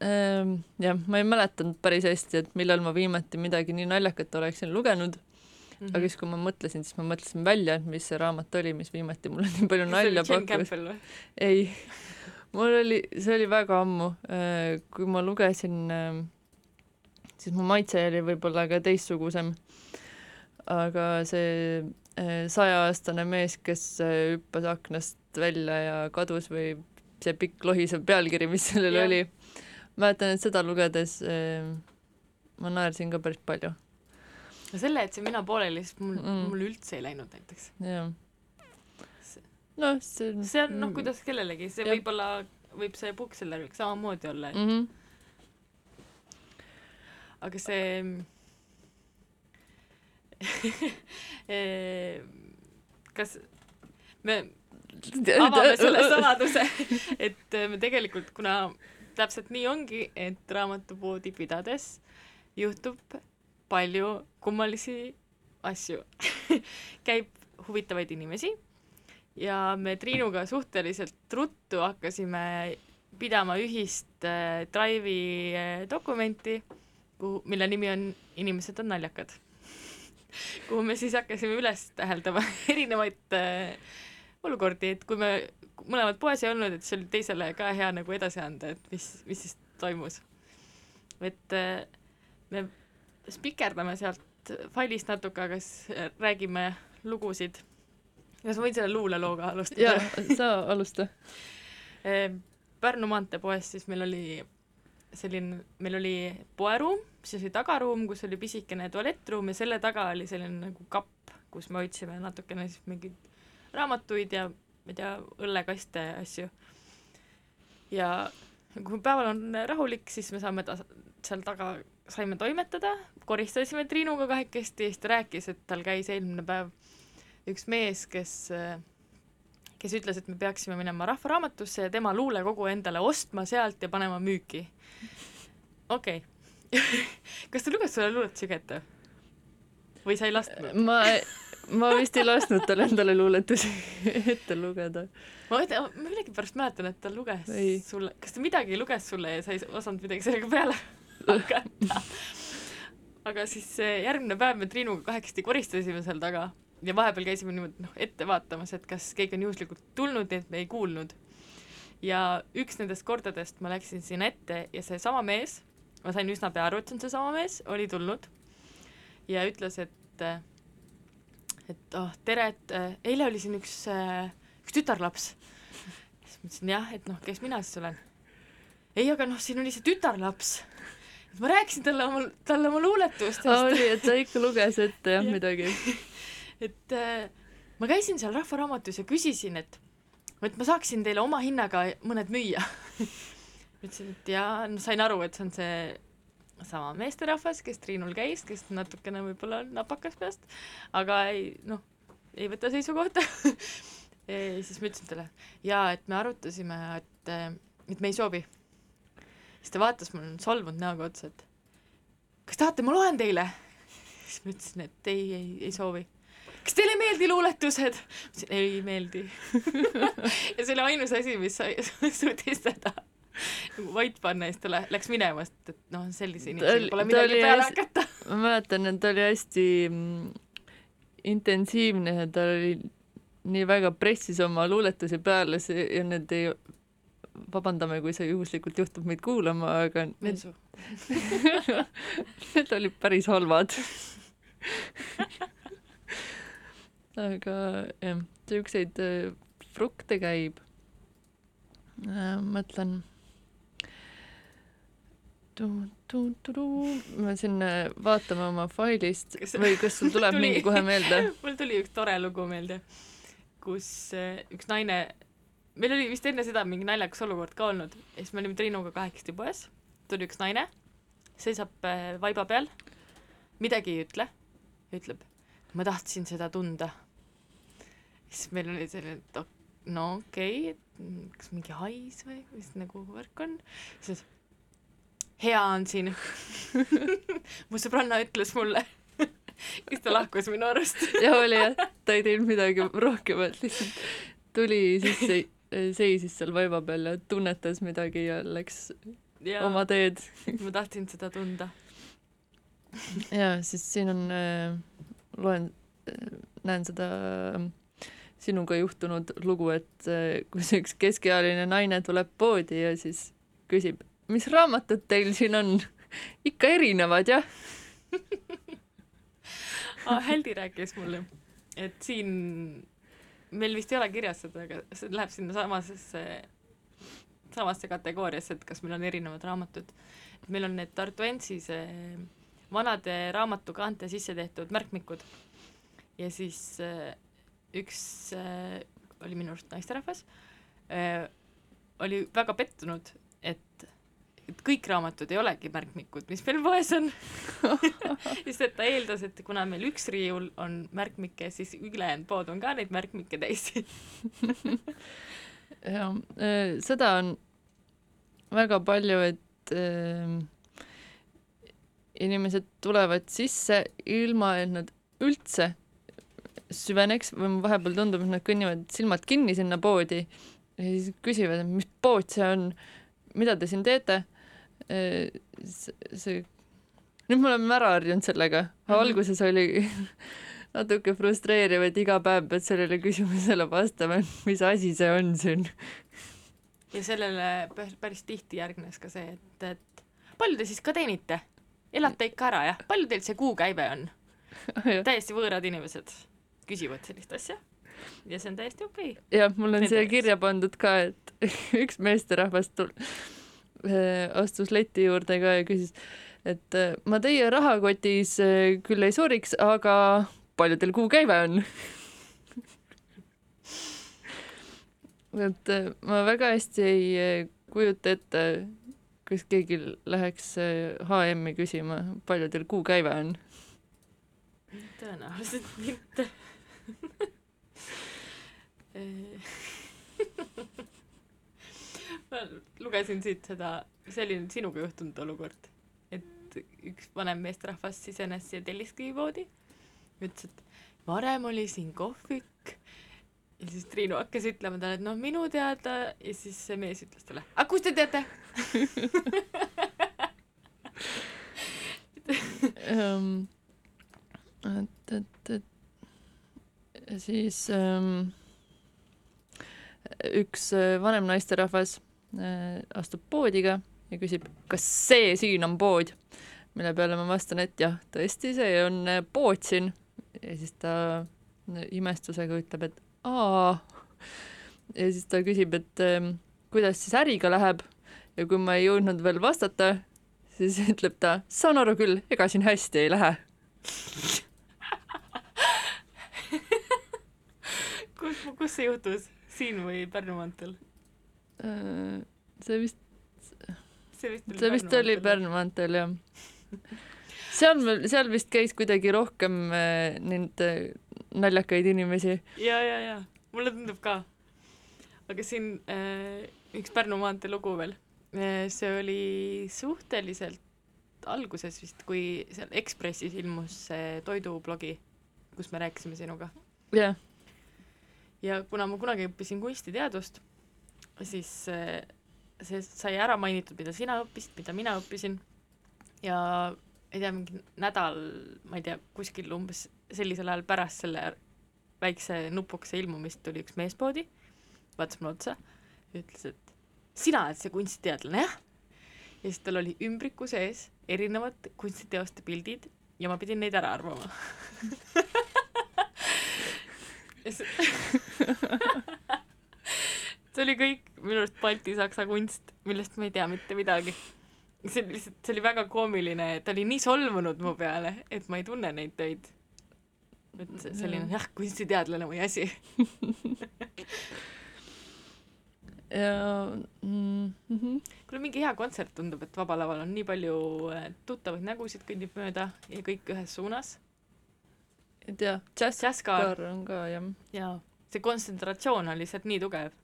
ähm, jah, ma ei mäletanud päris hästi, et millal ma viimati midagi nii naljakat oleksin lugenud mm, -hmm. aga siis, kui ma mõtlesin, siis ma mõtlesin välja, et mis see raamat oli, mis viimati mulle nii palju nalja pakkus. ei, mul oli, see oli väga ammu, kui ma lugesin, siis mu maitse oli võib-olla ka teistsugusem. aga see sajaaastane mees, kes hüppas aknast välja ja kadus või see pikk lohisev pealkiri, mis sellel Jah. oli. mäletan, et seda lugedes ma naersin ka päris palju, no selle jätsin mina pooleli, sest mul Mm. mm., mul üldse ei läinud näiteks. jah. Noh, see see on noh, kuidas kellelegi, see võib-olla, võib see Booksellerik samamoodi olla, et mm. -hmm. aga see kas me avame selle saladuse, et me tegelikult, kuna täpselt nii ongi, et raamatupoodi pidades juhtub palju kummalisi asju käib huvitavaid inimesi ja me Triinuga suhteliselt ruttu hakkasime pidama ühist äh, Drive'i äh, dokumenti, kuhu, mille nimi on Inimesed on naljakad. kuhu me siis hakkasime üles täheldama erinevaid äh, olukordi, et kui me mõlemad poes ei olnud, et see oli teisele ka hea nagu edasi anda, et mis, mis siis toimus. et äh, me spikerdame sealt failist natuke, aga siis äh, räägime lugusid. kas ma võin selle luulelooga alustada? jaa, sa alusta. Eh, Pärnu maantee poes siis meil oli selline, meil oli poeruum, siis oli tagaruum, kus oli pisikene tualettruum ja selle taga oli selline nagu kapp, kus me hoidsime natukene siis mingeid raamatuid ja ma ei tea, õllekaste ja asju. ja kui päeval on rahulik, siis me saame ta-, seal taga saime toimetada, koristasime Triinuga kahekesti ja siis ta rääkis, et tal käis eelmine päev üks mees, kes äh, kes ütles, et me peaksime minema Rahvaraamatusse ja tema luulekogu endale ostma sealt ja panema müüki. okei okay. kas ta luges sulle luuletusi ka ette? või sa ei lasknud? ma, ma vist ei lasknud tal endale luuletusi ette lugeda. ma ma millegipärast mäletan, et ta luges Ei. sulle, kas ta midagi luges sulle ja sa ei osanud midagi sellega peale hakata? aga siis järgmine päev me Triinuga kahekesti koristasime seal taga ja vahepeal käisime niimoodi noh, ette vaatamas, et kas keegi on juhuslikult tulnud, et me ei kuulnud. ja üks nendest kordadest ma läksin sinna ette ja seesama mees, ma sain üsna pea aru, et see on seesama mees, oli tulnud ja ütles, et et oh, tere, et äh, eile oli siin üks äh, üks tütarlaps. siis ma ütlesin jah, et noh, kes mina siis olen. ei, aga noh, siin oli see tütarlaps. Ma rääkisin talle oma, talle oma luuletustest, oli, et ta ikka luges ette jah Jah. midagi. et äh, ma käisin seal Rahvaraamatus ja küsisin, et et ma saaksin teile oma hinnaga mõned müüa. ütlesin, et jaa, no sain aru, et see on see sama meesterahvas, kes Triinul käis, kes natukene võib-olla on napakas peast, aga ei noh, ei võta seisukohta. siis ma ütlesin talle, jaa, et me arutasime, et, et me ei soovi. Siis ta vaatas mulle solvunud näoga otsa, et kas tahate, ma loen teile? siis ma ütlesin, et ei, ei, ei soovi. kas teile ei meeldi luuletused? ütlesin ei meeldi. ja see oli ainus asi, mis sai, suutis teda nagu vait panna ja siis ta lä- läks minema, sest et noh, sellise inimesega pole midagi peale hakata. ma mäletan, et ta oli hästi mm, intensiivne ja ta oli nii väga pressis oma luuletusi peale see ja need ei, vabandame, kui see juhuslikult juhtub meid kuulama, aga need, need olid päris halvad aga jah, siukseid äh, frukte käib. mõtlen ma siin äh, vaatame oma failist või kas sul tuleb Tuli. mingi kohe meelde? mul tuli üks tore lugu meelde, kus äh, üks naine, meil oli vist enne seda mingi naljakas olukord ka olnud. Ja siis me olime Triinuga kahekesti poes, tuli üks naine, seisab äh, vaiba peal, midagi ei ütle, ütleb, ma tahtsin seda tunda. siis meil oli selline, et no okei okay,, kas mingi hais või mis nagu värk on, siis hea on siin. Mu sõbranna ütles mulle. Siis ta lahkus minu arust. Ja oli jah, ta ei teinud midagi rohkemat, lihtsalt tuli sisse, seisis seal vaiba peal ja tunnetas midagi ja läks ja oma teed. ma tahtsin seda tunda. ja siis siin on äh,, loen äh,, näen seda äh, sinuga juhtunud lugu, et äh, kus üks keskealine naine tuleb poodi ja siis küsib, mis raamatud teil siin on? ikka erinevad, jah? ah, Häldi rääkis mulle, et siin meil vist ei ole kirjas seda, aga see läheb sinna samasesse, samasse kategooriasse, et kas meil on erinevad raamatud. meil on need Tartu Ensis eh, vanade raamatukaante sisse tehtud märkmikud ja siis eh, üks eh, oli minu arust naisterahvas oli väga pettunud, et et kõik raamatud ei olegi märkmikud, mis meil poes on sest et ta eeldas, et kuna meil üks riiul on märkmikke, siis ülejäänud pood on ka neid märkmikke täis ja äh, seda on väga palju, et äh, inimesed tulevad sisse ilma, et nad üldse süveneks või vahepeal tundub, et nad kõnnivad silmad kinni sinna poodi ja siis küsivad, et mis pood see on, mida te siin teete. See, nüüd me oleme ära harjunud sellega, Mhm. alguses oli natuke frustreeriv, et iga päev pead sellele küsimusele vastama, et mis asi see on siin. ja sellele pä- päris tihti järgnes ka see, et, et palju te siis ka teenite? elate ikka ära, jah? palju teil see kuukäive on? täiesti võõrad inimesed küsivad sellist asja ja see on täiesti okei okay.. jah, mul on Nende siia kirja pandud ka, et üks meesterahvas tul-, astus leti juurde ka ja küsis, et äh, ma teie rahakotis äh, küll ei suriks, aga palju teil kuukäive on? et äh, ma väga hästi ei kujuta ette, kas keegi läheks äh, HM-i küsima, palju teil kuukäive on. tõenäoliselt mitte ma lugesin siit seda, see oli nüüd sinuga juhtunud olukord, et üks vanem meesterahvas sisenes siia telliskivipoodi, ütles, et varem oli siin kohvik. Ja siis Triinu hakkas ütlema talle, et noh, minu teada. Ja siis see mees ütles talle, aga kust te teate? ähm, et, et, et siis ähm, üks äh, vanem naisterahvas astub poodiga ja küsib, kas see siin on pood, mille peale ma vastan, et jah, tõesti, see on äh, pood siin. Ja siis ta äh, imestusega ütleb, et aa. Ja siis ta küsib, et ähm, kuidas siis äriga läheb? Ja kui ma ei jõudnud veel vastata, siis ütleb ta, saan aru küll, ega siin hästi ei lähe. kus, kus see juhtus, siin või Pärnu maanteel? Äh, see vist, see vist oli see vist oli Pärnu maanteel jah. seal, seal vist käis kuidagi rohkem äh, neid äh, naljakaid inimesi. ja, ja, ja mulle tundub ka. aga siin äh, üks Pärnu maantee lugu veel see oli suhteliselt alguses vist, kui seal Ekspressis ilmus see toidublogi, kus me rääkisime sinuga. jah, ja kuna ma kunagi õppisin kunstiteadust, siis äh, see sai ära mainitud, mida sina õppisid, mida mina õppisin ja ei tea, mingi nädal, ma ei tea, kuskil umbes sellisel ajal pärast selle väikse nupukese ilmumist tuli üks mees poodi, vaatas mulle otsa ja ütles, et sina oled see kunstiteadlane, jah? ja siis tal oli ümbriku sees erinevad kunstiteoste pildid ja ma pidin neid ära arvama see oli kõik minu arust baltisaksa kunst, millest ma ei tea mitte midagi. see oli lihtsalt, see oli väga koomiline, ta oli nii solvunud mu peale, et ma ei tunne neid töid. et selline jah, kunstiteadlane või asi. ja mm, -hmm. kuule, mingi hea kontsert tundub, et Vaba Laval on nii palju äh, tuttavaid nägusid kõnnib mööda ja kõik ühes suunas. ei tea, džässkaar on ka jah. ja see kontsentratsioon on lihtsalt nii tugev.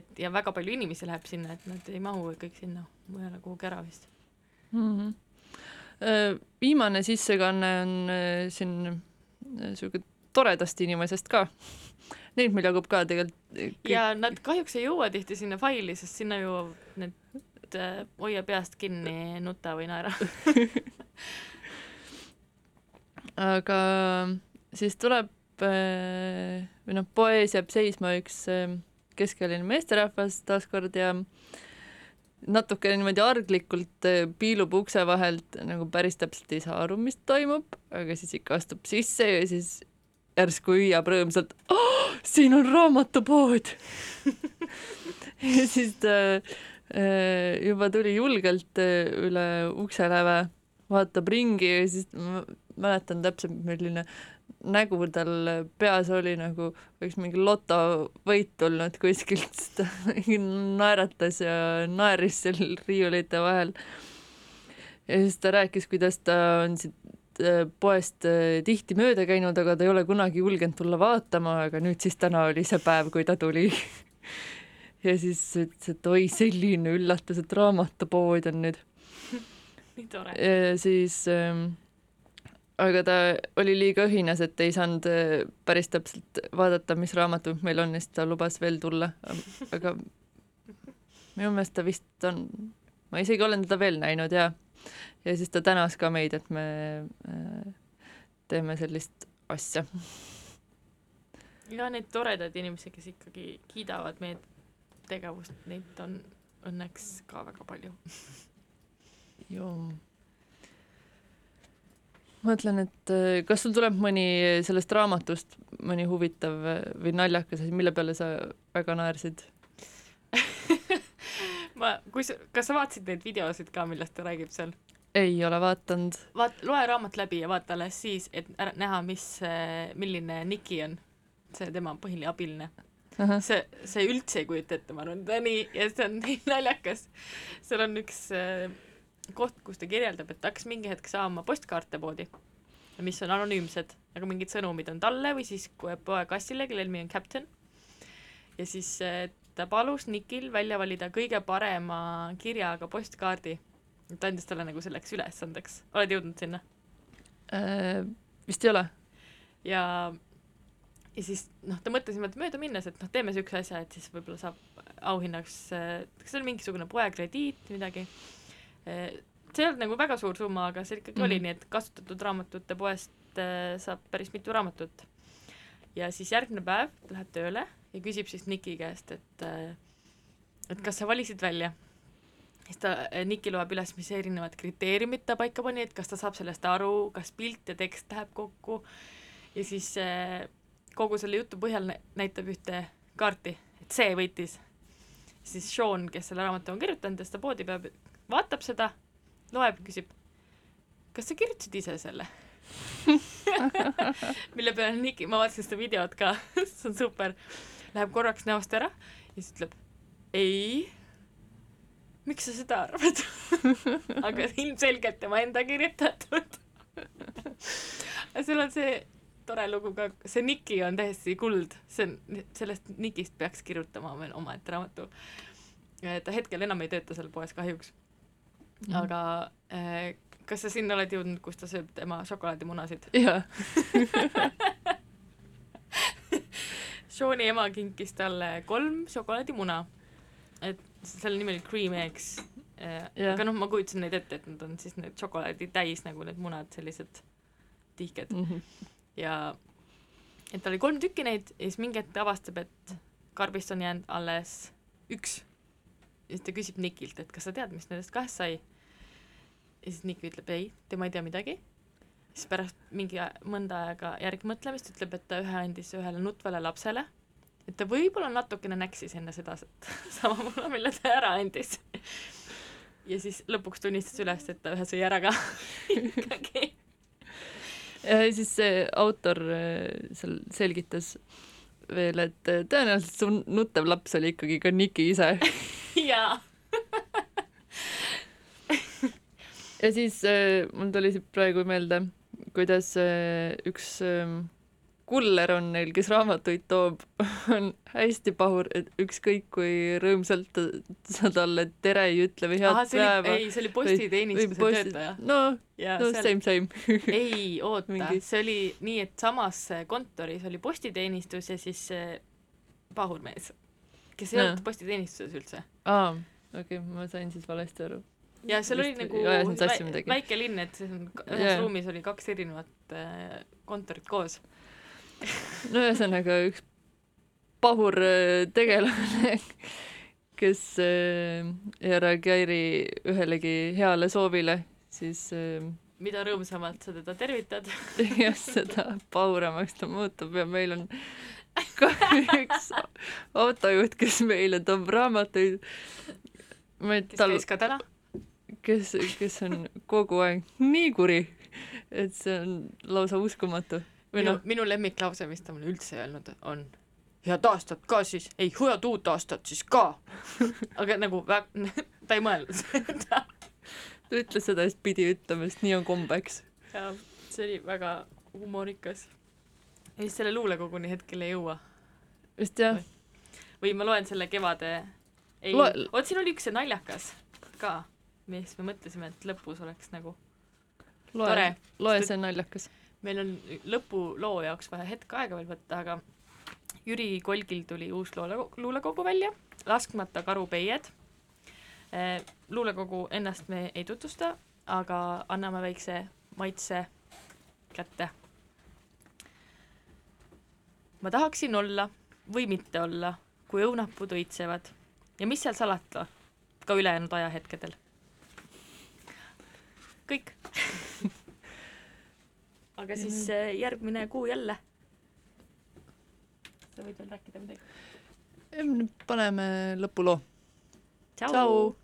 Et ja väga palju inimesi läheb sinna, et nad ei mahu kõik sinna mujale kuhugi ära vist. mm. -hmm. viimane sissekanne on siin niisugune toredast inimesest ka. Neid meil jagub ka tegelikult kõik... ja nad kahjuks ei jõua tihti sinna faili, sest sinna jõuavad need äh, hoia peast kinni, nuta või naera. aga siis tuleb või noh, poes jääb seisma üks äh, keskealine meesterahvas taaskord ja natukene niimoodi arglikult äh, piilub ukse vahelt, nagu päris täpselt ei saa aru, mis toimub, aga siis ikka astub sisse ja siis järsku hüüab rõõmsalt oh,, siin on raamatupood! Ja siis ta äh, juba tuli julgelt äh, üle ukseläve, vaatab ringi ja siis mäletan täpselt, milline nägu tal peas oli, nagu oleks mingi lotovõit tulnud kuskilt, siis ta naeratas ja naeris seal riiulite vahel. ja siis ta rääkis, kuidas ta on siit äh, poest äh, tihti mööda käinud, aga ta ei ole kunagi julgenud tulla vaatama, aga nüüd siis täna oli see päev, kui ta tuli ja siis ütles, et oi, selline üllatus, et raamatupood on nüüd. nii tore. ja siis ähm, aga ta oli liiga õhinas, et ei saanud äh, päris täpselt vaadata, mis raamatud meil on ja siis ta lubas veel tulla, aga minu meelest ta vist on, ma isegi olen teda veel näinud ja, ja siis ta tänas ka meid, et me äh, teeme sellist asja. ja neid toredaid inimesi, kes ikkagi kiidavad meie tegevust, neid on õnneks ka väga palju. ju mõtlen, et äh, kas sul tuleb mõni sellest raamatust mõni huvitav äh, või naljakas asi, mille peale sa väga naersid? ma, kui sa, kas sa vaatasid neid videosid ka, millest ta räägib seal? ei ole vaadanud. vaat-, loe raamat läbi ja vaata alles siis, et ära näha, mis, milline Niki on, see tema põhiline abiline. see, see üldse ei kujuta ette, ma arvan, ta nii, ja see on nii naljakas. seal on üks äh, koht, kus ta kirjeldab, et ta hakkas mingi hetk saama postkaarte poodi, mis on anonüümsed, aga mingid sõnumid on talle või siis poe kassile, kelle nimi on Captain. ja siis äh, ta palus Nikil välja valida kõige parema kirjaga postkaardi. ta andis talle nagu selleks ülesandeks, oled jõudnud sinna? äh,? vist ei ole. ja, ja siis noh, ta mõtles niimoodi mööda minnes, et noh, teeme niisuguse asja, et siis võib-olla saab auhinnaks, kas see oli mingisugune poekrediit, midagi see ei olnud nagu väga suur summa, aga see ikkagi mm -hmm. oli nii, et kasutatud raamatute poest äh, saab päris mitu raamatut. ja siis järgmine päev läheb tööle ja küsib siis Niki käest, et äh, et kas sa valisid välja. siis ta, Niki loeb üles, mis erinevad kriteeriumid ta paika pani, et kas ta saab sellest aru, kas pilt ja tekst läheb kokku ja siis äh, kogu selle jutu põhjal näitab ühte kaarti, et see võitis. siis Sean, kes selle raamatu on kirjutanud ja seda poodi peab, vaatab seda, loeb, küsib, kas sa kirjutasid ise selle? Mille peale Niki, ma vaatasin seda videot ka see on super, läheb korraks näost ära ja siis ütleb ei, miks sa seda arvad? Aga ilmselgelt tema enda kirjutatud. Seal on see tore lugu ka, see Niki on täiesti kuld, see on, sellest Nikist peaks kirjutama veel omaette raamatu. ta hetkel enam ei tööta seal poes kahjuks mm. aga äh, kas sa sinna oled jõudnud, kus ta sööb tema šokolaadimunasid? jah Sean'i ema kinkis talle kolm šokolaadimuna, et selle nimi oli Cream Eggs äh,. aga noh, ma kujutasin neid ette, et nad on siis need šokolaadi täis nagu need munad, sellised tihked mm. -hmm. ja et tal oli kolm tükki neid ja siis mingi hetk ta avastab, et karbist on jäänud alles üks. ja siis ta küsib Nikilt, et kas sa tead, mis nendest kahest sai? Ja siis Nick ütleb ei, tema ei tea midagi. siis pärast mingi mõnda aega järgmõtlemist ütleb, et ta ühe andis ühele nutvale lapsele, et ta võib-olla natukene näksis enne seda sama muna, mille ta ära andis. ja siis lõpuks tunnistas üles, et ta ühe sõi ära ka ikkagi. ja siis see autor äh, seal selgitas veel, et äh, tõenäoliselt su nuttev laps oli ikkagi ka Niki ise. jaa ja siis äh, mul tuli praegu meelde, kuidas äh, üks äh, kuller on neil, kes raamatuid toob, on hästi pahur, et ükskõik kui rõõmsalt sa talle tere ei ütle või head oli, päeva. ei, see oli postiteenistuse töötaja. no, no seal, same, same. ei oota Mingi-, see oli nii, et samas kontoris oli postiteenistus ja siis see pahurmees, kes ei Jaa. olnud postiteenistuses üldse. aa, okei okay,, ma sain siis valesti aru. Ja seal oli Vist nagu sassi väi- midagi. väike linn, et see on, ühes Jaa. ruumis oli kaks erinevat äh, kontorit koos. no ühesõnaga üks pahur äh, tegelane, kes äh, ei reageeri ühelegi heale soovile, siis äh, mida rõõmsamalt sa teda tervitad. jah, seda pahuramaks ta muutub ja meil on ka üks autojuht, kes meile toob raamatuid. kes tal, käis ka täna. kes, kes on kogu aeg nii kuri, et see on lausa uskumatu. minu noh, minu lemmiklause, mis ta mulle üldse öelnud on, head aastat ka siis, ei head uut aastat siis ka. aga nagu vä-, ta ei mõelnud seda. ta ütles seda, sest pidi ütlema, sest nii on kombeks. ja see oli väga humoorikas. ja siis selle luulekoguni hetkel ei jõua. vist jah, või ma loen selle kevade, ei Loe-, vot siin oli üks see naljakas ka, mis me mõtlesime, et lõpus oleks nagu loe Tore., loe see naljakas. meil on lõpuloo jaoks vaja hetk aega veel võtta, aga Jüri Kolgil tuli uus luule, luulekogu välja, Laskmata karupeied. luulekogu ennast me ei tutvusta, aga anname väikse maitse kätte. ma tahaksin olla või mitte olla, kui õunapuud õitsevad ja mis seal salata, ka ülejäänud ajahetkedel. Kõik. aga siis äh, järgmine kuu jälle. sa võid veel rääkida midagi? paneme lõpuloo. tšau, Tšau.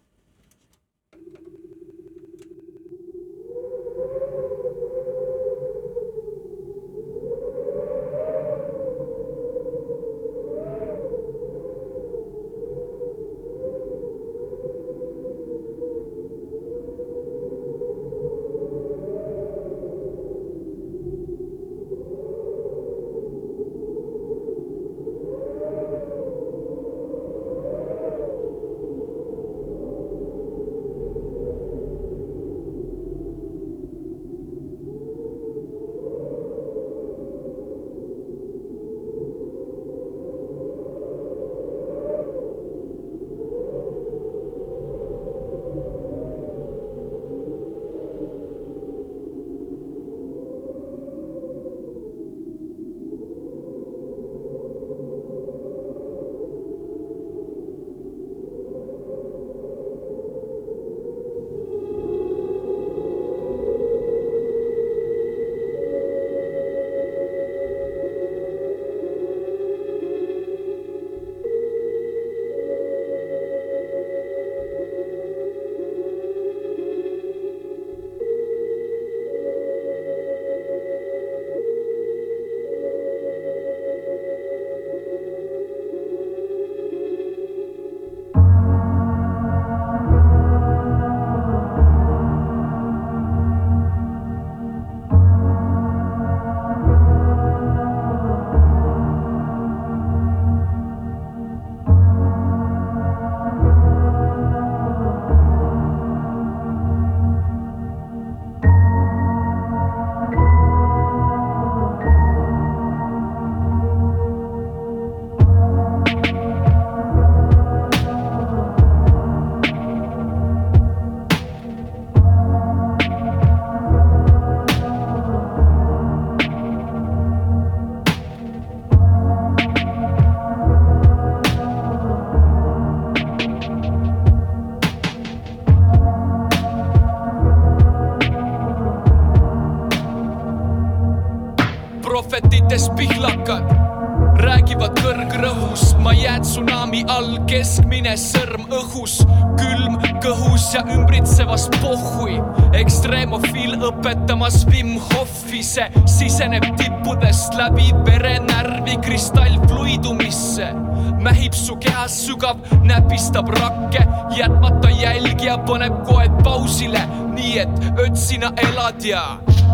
Siseneb tippudest läbi verenärvi kristallfluidumisse. mähib su kehas sügav, näpistab rakke, jätmata jälgi ja paneb koed pausile, nii et ötsina elad ja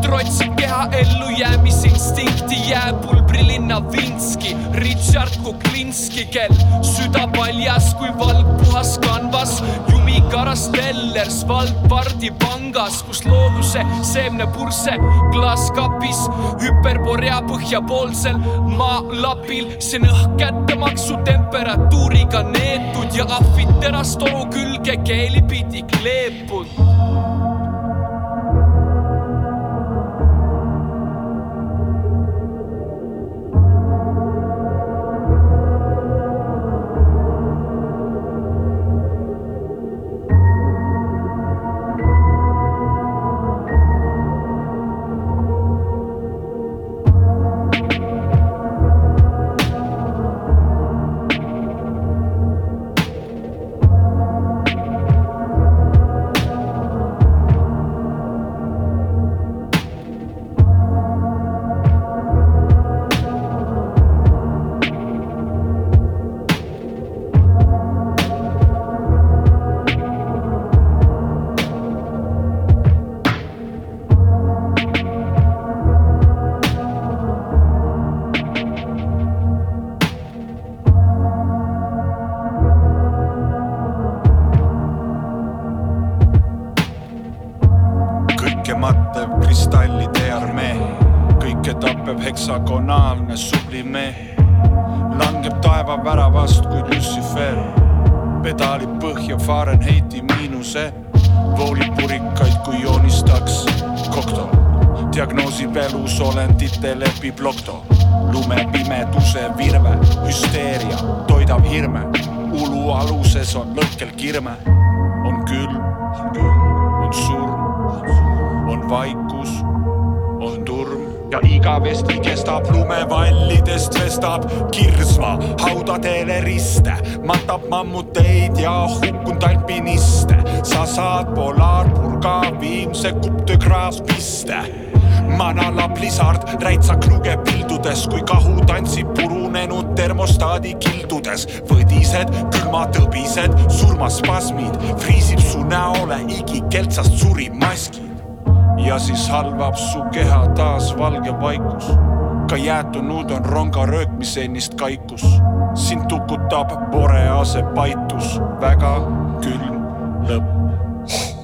trotsid keha ellujäämisinstinkti jääpulbri linna Vinski, Richard Kuklinski, kel süda paljas kui valg puhas kanvas, jumikaras tellers Valdpardi pangas, kus looduse seemnepurse klaaskapis, hüperborea põhjapoolsel maalapil, see on õhk kättemaksu temperatuuriga neetud ja ahvid terastoru külge keelipidi kleepunud. kõike kestab lumevallidest vestab kirsma haudadele riste, matab mammuteid ja hukkunud alpiniste. sa saad polaarpurga viimse kuptökraas piste manala plisard, räitsak lugeb pildudes, kui kahu tantsib purunenud termostaadi kildudes. võdised, külmatõbised, surmaspasmid, friisib su näole igikeltsast surim maskid ja siis halvab su keha taas valge vaikus. Ka jäätunud on rongaröök, mis ennist kaikus. sind tukutab borease paitus, väga külm lõpp.